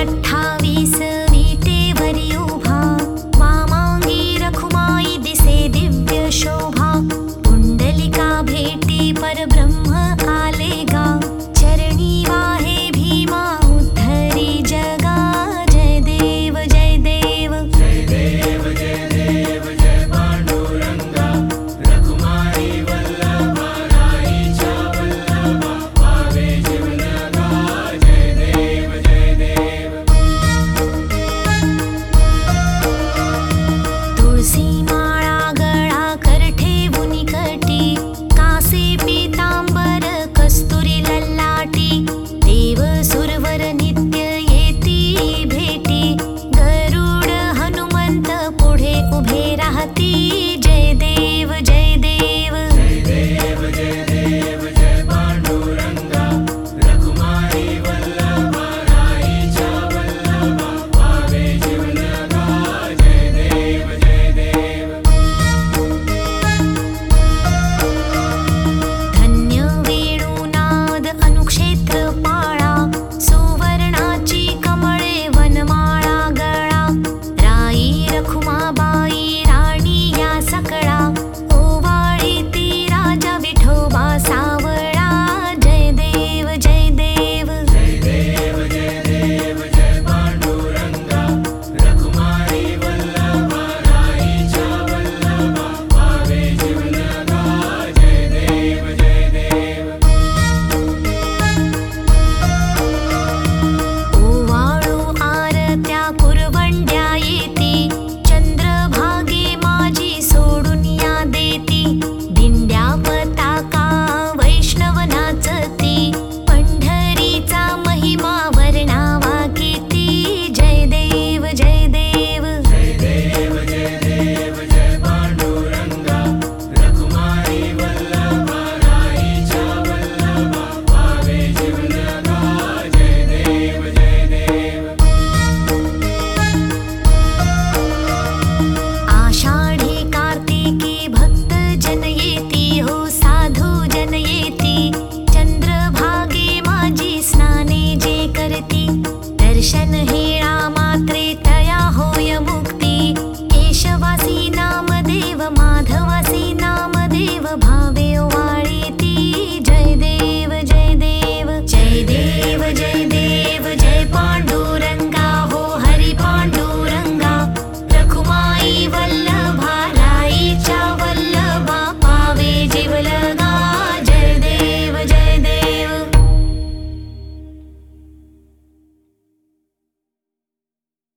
गठ्ठा